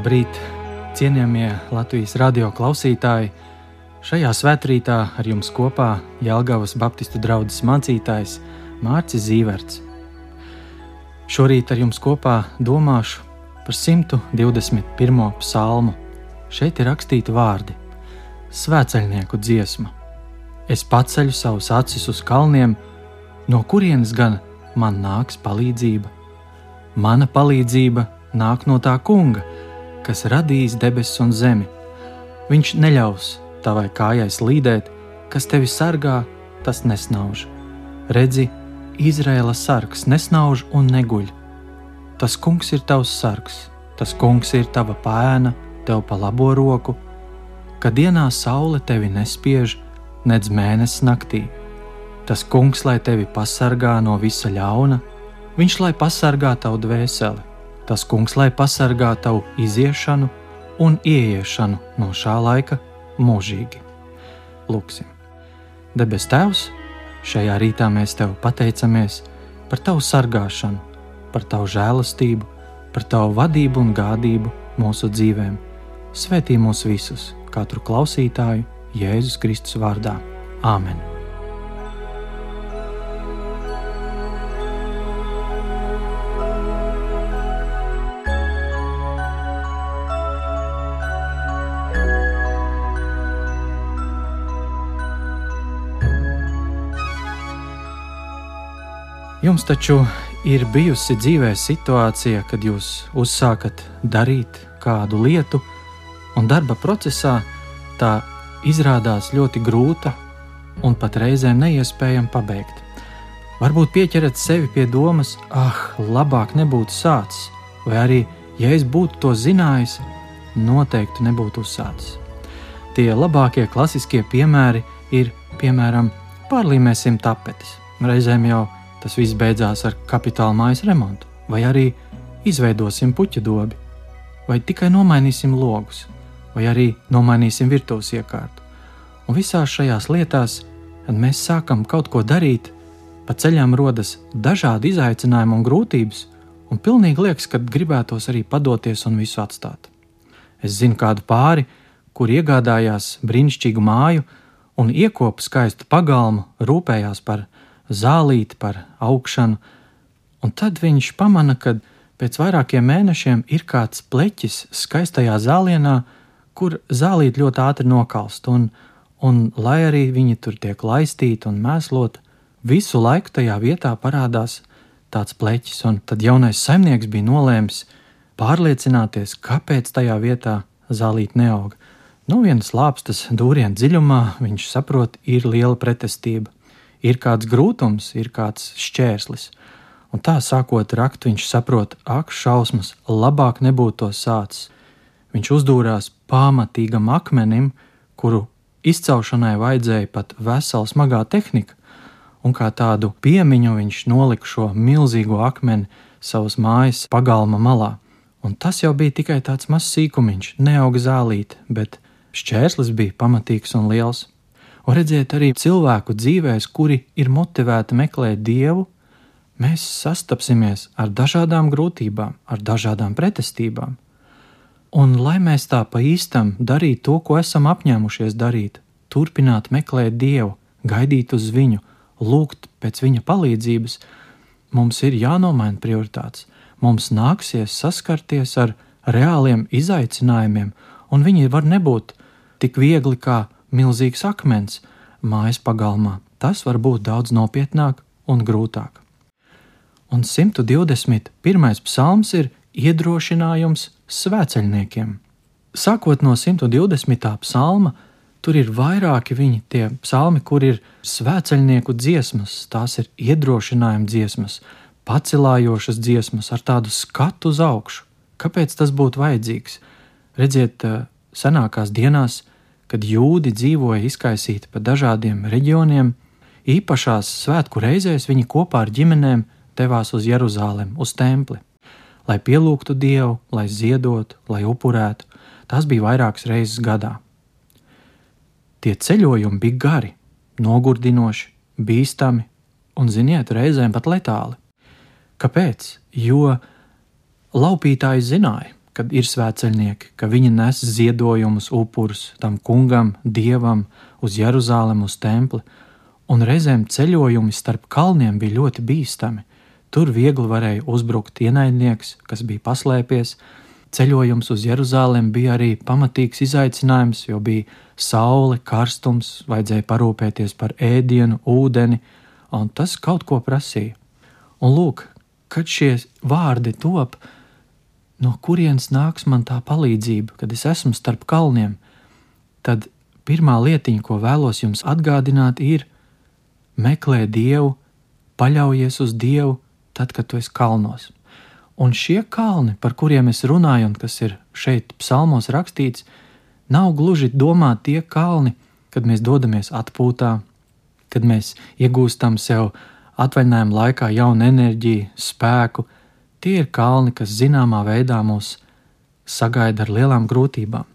Labrīt, cienījamie Latvijas radio klausītāji! Šajā svētkrītā ar jums kopā Jālgavas Baptistu draugs mācītājs Mārcis Zīverts. Šorīt ar jums kopā domāšu par 121. psalmu. Šeit ir rakstīti vārdi: Svēceļnieku dziesma. Es paceļu savus acis uz kalniem, no kurienes gan man nāks palīdzība. Mana palīdzība nāk no tā kunga, kas radījis debesis un zemi. Viņš neļaus tavai kājai slīdēt, kas tevi sargā, tas nesnauž. Redzi, Izraēla sargs nesnauž un neguļ. Tas kungs ir tavs sargs, tas kungs ir tava pēna, tev pa labo roku, kad dienā saule tevi nespiež, nedz mēnesis naktī. Tas kungs, lai tevi pasargā no visa ļauna, viņš lai pasargā tavu dvēseli Tas kungs lai pasargā tavu iziešanu un ieiešanu no šā laika mūžīgi. Lūksim! Debes Tēvs, šajā rītā mēs Tev pateicamies par Tavu sargāšanu, par Tavu žēlastību, par Tavu vadību un gādību mūsu dzīvēm. Svētī mūs visus, katru klausītāju, Jēzus Kristus vārdā. Āmen! Jums taču ir bijusi dzīvē situācija, kad jūs uzsākat darīt kādu lietu, un darba procesā tā izrādās ļoti grūta un pat reizēm neiespējama pabeigt. Varbūt pieķerat sevi pie domas, ah, labāk nebūtu sācis, vai arī, ja es būtu to zinājis, noteikti nebūtu uzsācis. Tie labākie klasiskie piemēri ir, piemēram, pārlīmēsim tapetes. Reizēm jau Tas viss beidzās ar kapitāla mājas remontu, vai arī izveidosim puķu dobi, vai tikai nomainīsim logus, vai arī nomainīsim virtuves iekārtu. Un visās šajās lietās, kad mēs sākam kaut ko darīt, pa ceļām rodas dažādi izaicinājumi un grūtības, un pilnīgi liekas, ka gribētos arī padoties un visu atstāt. Es zinu kādu pāri, kur iegādājās brīnišķīgu māju un iekopa skaistu pagalmu, rūpējās par zālīti par augšanu, un tad viņš pamana, ka pēc vairākiem mēnešiem ir kāds pleķis skaistajā zālienā, kur zālīt ļoti ātri nokalst, un, un lai arī viņi tur tiek laistīti un mēslot, visu laiku tajā vietā parādās tāds pleķis, un tad jaunais saimnieks bija nolēmis pārliecināties, kāpēc tajā vietā zālīt neaug. Nu, vienas lāpstas dūrienu dziļumā viņš saprot, ir liela pretestība ir kāds grūtums, ir kāds šķērslis. Un tā sākot rakt, viņš saprot, ak, šausmas, labāk nebūtu to sācis. Viņš uzdūrās pamatīgam akmenim, kuru izcelšanai vajadzēja pat vesela smagā tehnika, un kā tādu piemiņu viņš nolika šo milzīgo akmeni savas mājas pagalma malā. Un tas jau bija tikai tāds mazs sīkumiņš, neauga zālīt, bet šķērslis bija pamatīgs un liels un redziet arī cilvēku dzīvēs, kuri ir motivēti meklēt dievu, mēs sastapsimies ar dažādām grūtībām, ar dažādām pretestībām. Un lai mēs tā pa īstam darītu to, ko esam apņēmušies darīt, turpināt meklēt dievu, gaidīt uz viņu, lūgt pēc viņa palīdzības, mums ir jānomaina prioritātes. Mums nāksies saskarties ar reāliem izaicinājumiem, un viņi var nebūt tik viegli kā milzīgs akmens mājas pagalmā. Tas var būt daudz nopietnāk un grūtāk. Un 121. psalms ir iedrošinājums svēceļniekiem. Sākot no 120. psalma, tur ir vairāki viņi tie psalmi, kur ir svēceļnieku dziesmas, tās ir iedrošinājuma dziesmas, pacelājošas dziesmas ar tādu skatu uz augšu. Kāpēc tas būtu vajadzīgs? Redziet, senākās dienās kad jūdi dzīvoja izkaisīti pa dažādiem reģioniem, īpašās svētku reizēs viņi kopā ar ģimenēm devās uz Jeruzalem, uz templi, lai pielūgtu Dievu, lai ziedotu, lai upurētu. Tas bija vairākas reizes gadā. Tie ceļojumi bija gari, nogurdinoši, bīstami un, ziniet, reizēm pat letāli. Kāpēc? Jo laupītāji zināja, kad ir svētceļnieki, ka viņi nes ziedojumus, upurus tam kungam, dievam, uz Jeruzalem, uz templi, un reizēm ceļojumi starp kalniem bija ļoti bīstami. Tur viegli varēja uzbrukt ienaidnieks, kas bija paslēpies. Ceļojums uz Jeruzalem bija arī pamatīgs izaicinājums, jo bija saule, karstums, vajadzēja parūpēties par ēdienu, ūdeni, un tas kaut ko prasīja. Un lūk, kad šie vārdi top, no kurienes nāks man tā palīdzība, kad es esmu starp kalniem, tad pirmā lietiņa, ko vēlos jums atgādināt, ir meklē Dievu, paļaujies uz Dievu, tad, kad tu esi kalnos. Un šie kalni, par kuriem es runāju, un kas ir šeit psalmos rakstīts, nav gluži domāti tie kalni, kad mēs dodamies atpūtā, kad mēs iegūstam sev atvaļinājuma laikā jaunu enerģiju, spēku, tie ir kalni, kas zināmā veidā mūs sagaida ar lielām grūtībām.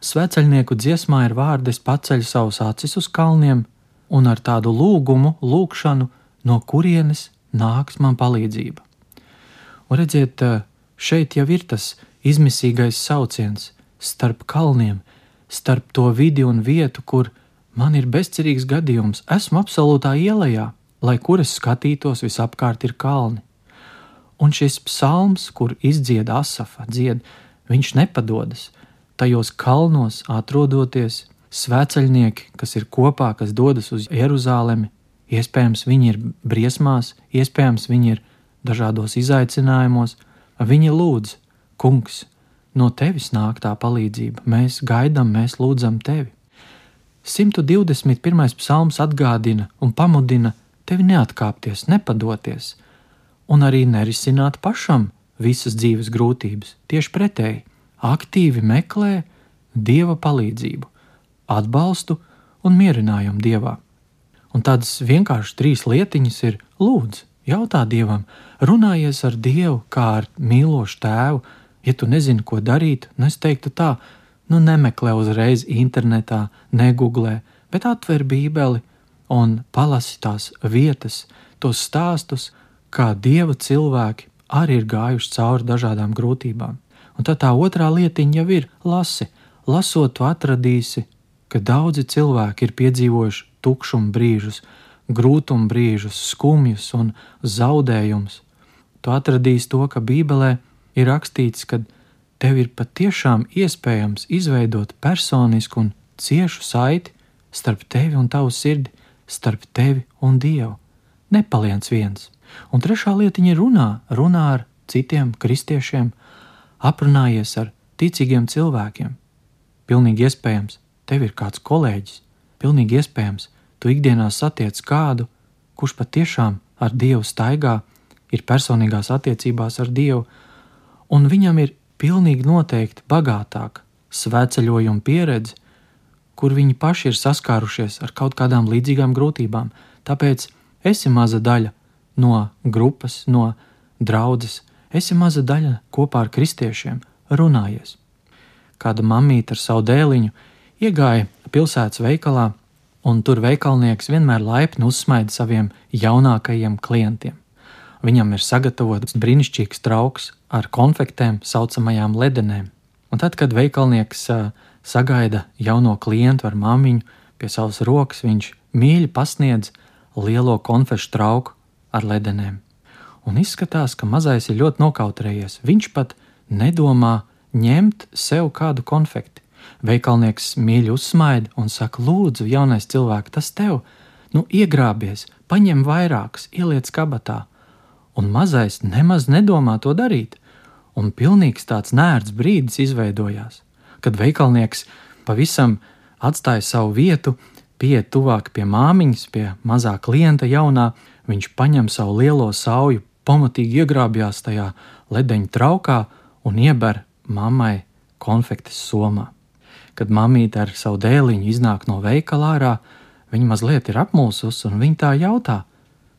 Sveceļnieku dziesmā ir vārdi: es paceļu savus acis uz kalniem, un ar tādu lūgumu, lūgšanu, no kurienes nāks man palīdzība. Un redziet, šeit jau ir tas izmisīgais sauciens starp kalniem, starp to vidi un vietu, kur man ir bezcerīgs gadījums, esmu absolūtā ielā, lai kur es skatītos, visapkārt ir kalni. Un šis psalms, kur izdzied Asafa, dzied, viņš nepadodas. Tajos kalnos atrodoties, svēceļnieki, kas ir kopā, kas dodas uz Jeruzalemi, iespējams, viņi ir briesmās, iespējams, viņi ir dažādos izaicinājumos, viņi lūdz, Kungs, no tevis nāk tā palīdzība, mēs gaidām, mēs lūdzam tevi. 121. psalms atgādina un pamudina tevi neatkāpties, nepadoties, un arī nerisināt pašam visas dzīves grūtības. Tieši pretēji, aktīvi meklē dieva palīdzību, atbalstu un mierinājumu dievā. Un tādas vienkārši trīs lietiņas ir lūdzu, jautā dievam, runājies ar dievu kā ar mīlošu tēvu. Ja tu nezini, ko darīt, nu es teiktu tā, nu nemeklē uzreiz internetā, negooglē, bet atver bībeli un palasi tās vietas, tos stāstus, kā dieva cilvēki arī ir gājuši cauri dažādām grūtībām. Un tad tā otrā lietiņa jau ir lasi. Lasot, tu atradīsi, ka daudzi cilvēki ir piedzīvojuši tukšumu brīžus, grūtumu brīžus, skumjus un zaudējumus. Tu atradīsi to, ka Bībelē ir rakstīts, ka tev ir patiešām iespējams izveidot personisku un ciešu saiti starp tevi un tavu sirdi, starp tevi un Dievu. Nepaliec viens. Un trešā lietiņa ir runā, runā ar citiem kristiešiem, aprunājies ar ticīgiem cilvēkiem. Pilnīgi iespējams, tev ir kāds kolēģis, pilnīgi iespējams, tu ikdienā satiec kādu, kurš patiešām ar Dievu staigā, ir personīgās attiecībās ar Dievu, un viņam ir pilnīgi noteikti bagātāka svētceļojuma pieredze, kur viņi paši ir saskārušies ar kaut kādām līdzīgām grūtībām. Tāpēc esi maza daļa no grupas, no draudzes, esi maza daļa kopā ar kristiešiem, runājies. Kāda mamīte ar savu dēliņu iegāja pilsētas veikalā, un tur veikalnieks vienmēr laipni uzsmaida saviem jaunākajiem klientiem. Viņam ir sagatavots brīnišķīgs trauks ar konfektēm, saucamajām ledenēm. Un tad, kad veikalnieks uh, sagaida jauno klientu ar māmiņu pie savas rokas, viņš mīļi pasniedz lielo konfešu trauku ar ledenēm. Un izskatās, ka mazais ir ļoti nokautrējies. Viņš pat nedomā ņemt sev kādu konfekti. Veikalnieks mīļi uzsmaida un saka, lūdzu, jaunais cilvēks, tas tev, nu, iegrābies, paņem vairākas, ieliec kabatā. Un mazais nemaz nedomā to darīt, un pilnīgs tāds nērts brīdis izveidojās kad veikalnieks pavisam atstāja savu vietu, pieiet tuvāk pie māmiņas, pie mazā klienta jaunā, viņš paņem savu lielo sauju, pamatīgi iegrābjās tajā ledeņa traukā un ieber mammai konfektes somā. Kad mamīte ar savu dēliņu iznāk no veikala ārā, viņa mazliet ir apmulsusi un viņa tā jautā: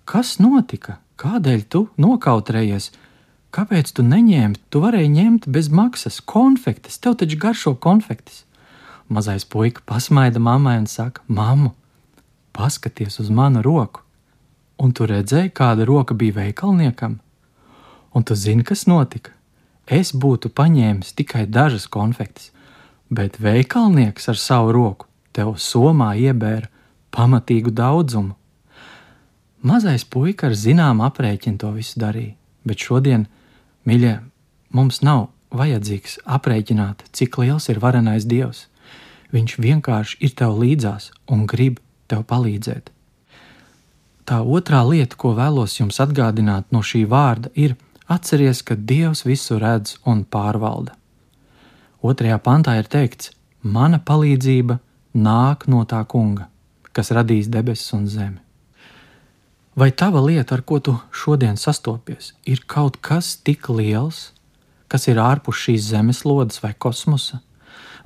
Kas notika? Kādēļ tu nokautrējies? Kāpēc tu neņēmi? Tu varēji ņemt bez maksas konfektes, tev taču garšo konfektes. Mazais puika pasmaida mammai un saka: Māmu, paskaties uz manu roku! Un tu redzēji, kāda roka bija veikalniekam? Un tu zini, kas notika? es būtu paņēmis tikai dažas konfektes, bet veikalnieks ar savu roku tev somā iebēra pamatīgu daudzumu. Mazais puika ar zināmu aprēķinu to visu darīja, bet šodien, mīļie, mums nav vajadzīgs aprēķināt, cik liels ir varenais dievs. Viņš vienkārši ir tev līdzās un grib tev palīdzēt. Tā otrā lieta, ko vēlos jums atgādināt no šī vārda, ir atceries, ka Dievs visu redz un pārvalda. Otrajā pantā ir teikts: Mana palīdzība nāk no tā kunga, kas radīs debesis un zemi. Vai tava lieta, ar ko tu šodien sastopies, ir kaut kas tik liels, kas ir ārpus šīs zemeslodes vai kosmosa?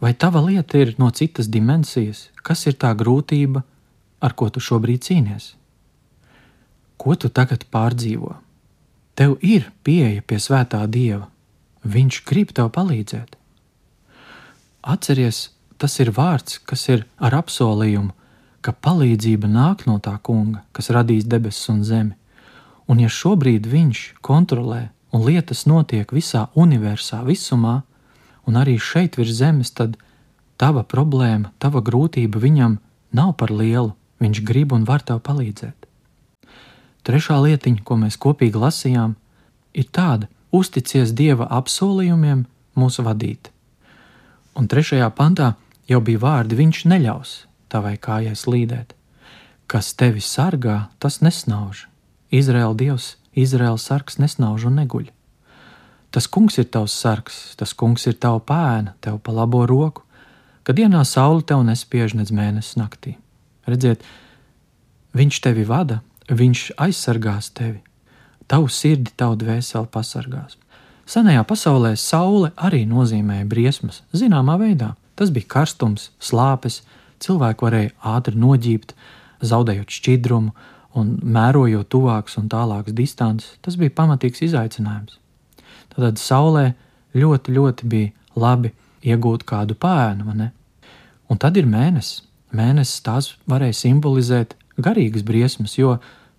Vai tava lieta ir no citas dimensijas, kas ir tā grūtība, ar ko tu šobrīd cīnies? Ko tu tagad pārdzīvo? Tev ir pieeja pie svētā dieva. Viņš grib tev palīdzēt. Atceries, tas ir vārds, kas ir ar apsolījumu, ka palīdzība nāk no tā kunga, kas radīs debesis un zemi. Un ja šobrīd viņš kontrolē un lietas notiek visā universā, visumā, un arī šeit virs zemes, tad tava problēma, tava grūtība viņam nav par lielu. Viņš grib un var tev palīdzēt. Trešā lietiņa, ko mēs kopīgi lasījām, ir tāda: uzticies Dieva apsolījumiem mūs vadīt. Un trešajā pantā jau bija vārdi: Viņš neļaus tavai kājai slīdēt. Kas tevi sargā, tas nesnauž. Izraēla dievs, Izraēla sargs nesnauž un neguļ. Tas kungs ir tavs sargs, tas kungs ir tava pēna, tev pa labo roku, kad dienā saule tev nespiež nedz mēnesis naktī. Redziet, viņš tevi vada, Viņš aizsargās tevi, tavu sirdi, tavu dvēseli pasargās. Senajā pasaulē saule arī nozīmēja briesmas, zināmā veidā. Tas bija karstums, slāpes, cilvēku varēja ātri noģībt, zaudējot šķidrumu un mērojot tuvākas un tālākas distances. Tas bija pamatīgs izaicinājums. Tad saulē ļoti, ļoti bija labi iegūt kādu pēnu, un tad ir mēnesis. Mēnesis tās varēja simbolizēt garīgas briesmas, jo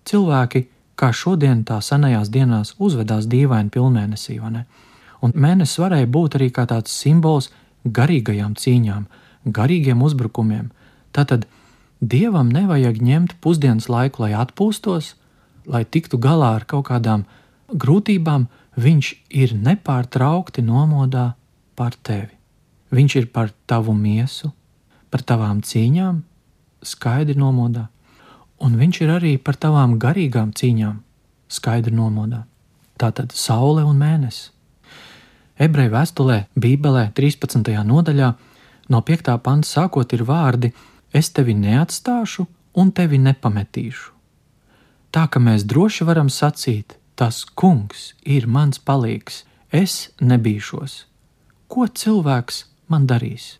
cilvēki, kā šodien, tā senajās dienās, uzvedās dīvaini pilnmēnesī. Un mēnesis varēja būt arī kā tāds simbols garīgajām cīņām, garīgiem uzbrukumiem. Tātad dievam nevajag ņemt pusdienas laiku, lai atpūstos, lai tiktu galā ar kaut kādām grūtībām. Viņš ir nepārtraukti nomodā par tevi. Viņš ir par tavu miesu, par tavām cīņām, skaidri nomodā un viņš ir arī par tavām garīgām cīņām, skaidri nomodā. Tātad saule un mēnesis. Ebreju vēstulē, Bībelē, 13. nodaļā, no 5. panta sākot, ir vārdi: Es tevi neatstāšu un tevi nepametīšu. Tā ka mēs droši varam sacīt, tas kungs ir mans palīgs, es nebīšos. Ko cilvēks man darīs?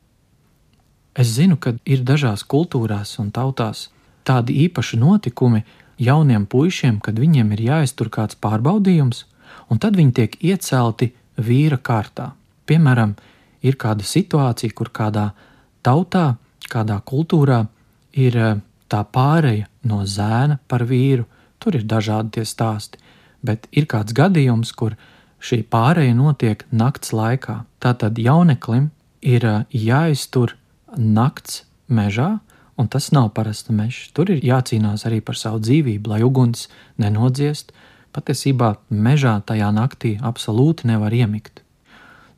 Es zinu, ka ir dažās kultūrās un tautās tādi īpaši notikumi jauniem puišiem, kad viņiem ir jāiztur kāds pārbaudījums, un tad viņi tiek iecelti vīra kārtā. Piemēram, ir kāda situācija, kur kādā tautā, kādā kultūrā ir eh, tā pāreja no zēna par vīru. Tur ir dažādi tie stāsti, bet ir kāds gadījums, kur šī pāreja notiek nakts laikā. Tātad jauneklim ir eh, jāiztur nakts mežā, Un tas nav parasts mežs. Tur ir jācīnās arī par savu dzīvību, lai uguns nenodziest. Patiesībā mežā tajā naktī absolūti nevar iemigt.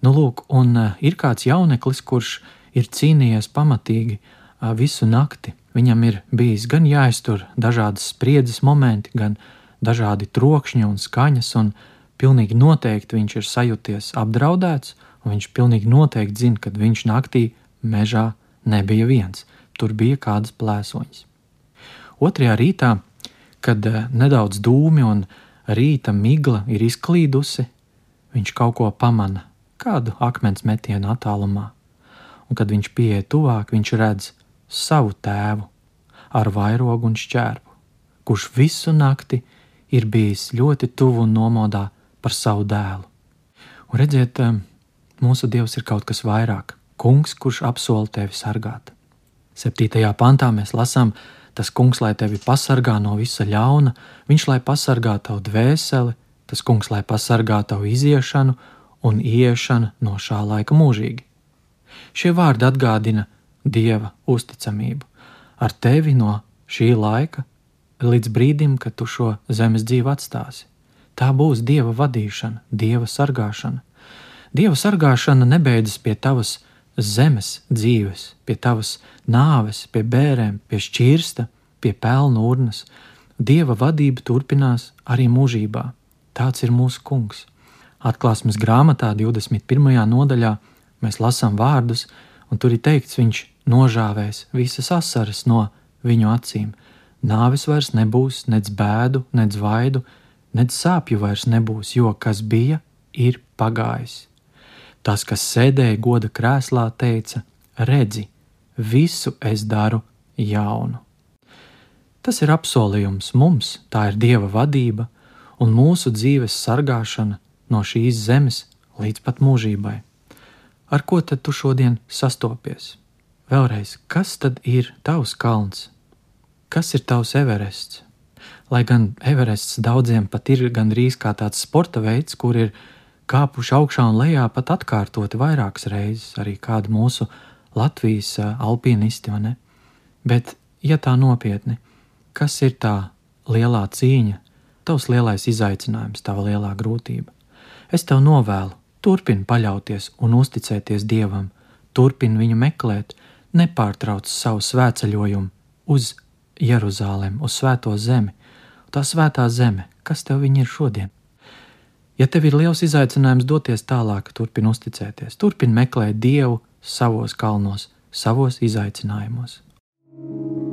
Nu, lūk, un uh, ir kāds jauneklis, kurš ir cīnījies pamatīgi uh, visu nakti. Viņam ir bijis gan jāiztur dažādas spriedzes momenti, gan dažādi trokšņi un skaņas, un pilnīgi noteikti viņš ir sajūties apdraudēts, un viņš pilnīgi noteikti zina, ka viņš naktī mežā nebija viens tur bija kādas plēsoņas. Otrajā rītā, kad eh, nedaudz dūmi un rīta migla ir izklīdusi, viņš kaut ko pamana, kādu akmens metienu attālumā, un kad viņš pieiet tuvāk, viņš redz savu tēvu ar vairogu un šķērpu, kurš visu nakti ir bijis ļoti tuvu un nomodā par savu dēlu. Un redziet, eh, mūsu Dievs ir kaut kas vairāk, kungs, kurš apsola tevi sargāt. 7. pantā mēs lasām, tas kungs, lai tevi pasargā no visa ļauna, viņš lai pasargā tavu dvēseli, tas kungs, lai pasargā tavu iziešanu un ieiešana no šā laika mūžīgi. Šie vārdi atgādina Dieva uzticamību ar tevi no šī laika līdz brīdim, kad tu šo zemes dzīvi atstāsi. Tā būs Dieva vadīšana, Dieva sargāšana. Dieva sargāšana nebeidzas pie tavas zemes dzīves, pie tavas nāves, pie bērēm, pie šķirsta, pie pelnu urnas. Dieva vadība turpinās arī mūžībā. Tāds ir mūsu kungs. Atklāsmes grāmatā, 21. nodaļā, mēs lasām vārdus, un tur ir teikts, viņš nožāvēs visas asaras no viņu acīm. Nāves vairs nebūs, nec bēdu, nec vaidu, nec sāpju vairs nebūs, jo kas bija, ir pagājis. Tas, kas sēdēja goda krēslā, teica: Redzi, visu es daru jaunu. Tas ir apsolījums mums, tā ir Dieva vadība un mūsu dzīves sargāšana no šīs zemes līdz pat mūžībai. Ar ko tad tu šodien sastopies? Vēlreiz, kas tad ir tavs kalns? Kas ir tavs Everests? Lai gan Everests daudziem pat ir gandrīz kā tāds sporta veids, kur ir kāpuši augšā un lejā pat atkārtoti vairākas reizes, arī kādi mūsu Latvijas alpinisti. Bet, ja tā nopietni, kas ir tā lielā cīņa, tavs lielais izaicinājums, tava lielā grūtība? Es tev novēlu, turpini paļauties un uzticēties Dievam, turpini viņu meklēt, nepārtrauc savu svētceļojumu uz Jeruzalem, uz Svēto zemi. Tā svētā zeme, kas tev ir šodien? Ja tev ir liels izaicinājums doties tālāk, turpini uzticēties, turpini meklēt Dievu savos kalnos, savos izaicinājumos. Lūksim.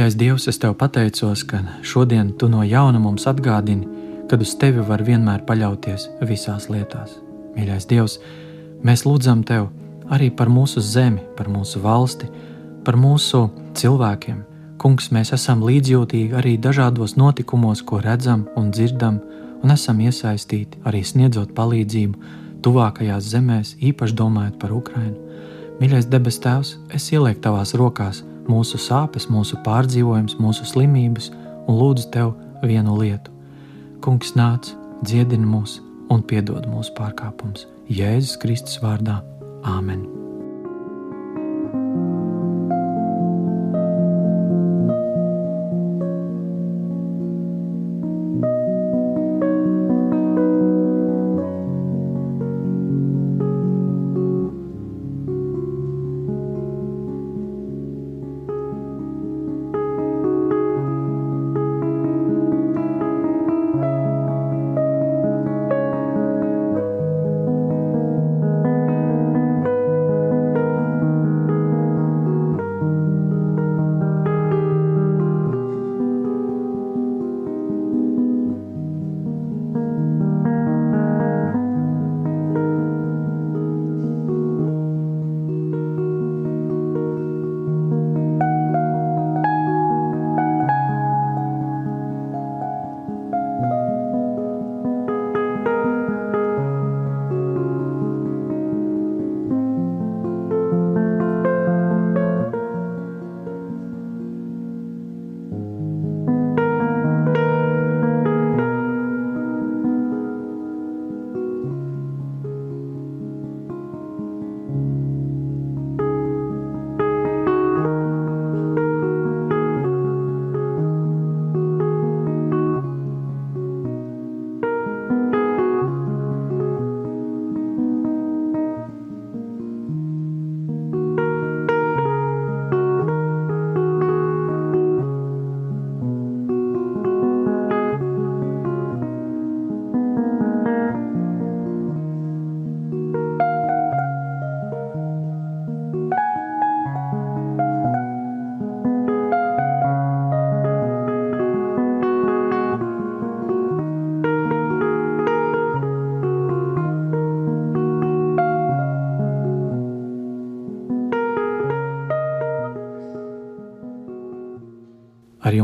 Mīļais Dievs, es tev pateicos, ka šodien tu no jauna mums atgādini, kad uz tevi var vienmēr paļauties visās lietās. Mīļais Dievs, mēs lūdzam tev arī par mūsu zemi, par mūsu valsti, par mūsu cilvēkiem. Kungs, mēs esam līdzjūtīgi arī dažādos notikumos, ko redzam un dzirdam, un esam iesaistīti arī sniedzot palīdzību tuvākajās zemēs, īpaši domājot par Ukrajinu. Mīļais debes Tēvs, es ielieku tavās rokās mūsu sāpes, mūsu pārdzīvojumus, mūsu slimības un lūdzu tev vienu lietu. Kungs nāc, dziedini mūs un piedod mūsu pārkāpumus. Jēzus Kristus vārdā - Āmen!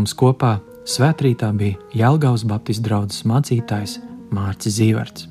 Ar jums kopā Svētrītā bija Jelgavas Baptistu draugs mācītājs Mārcis Zīverts.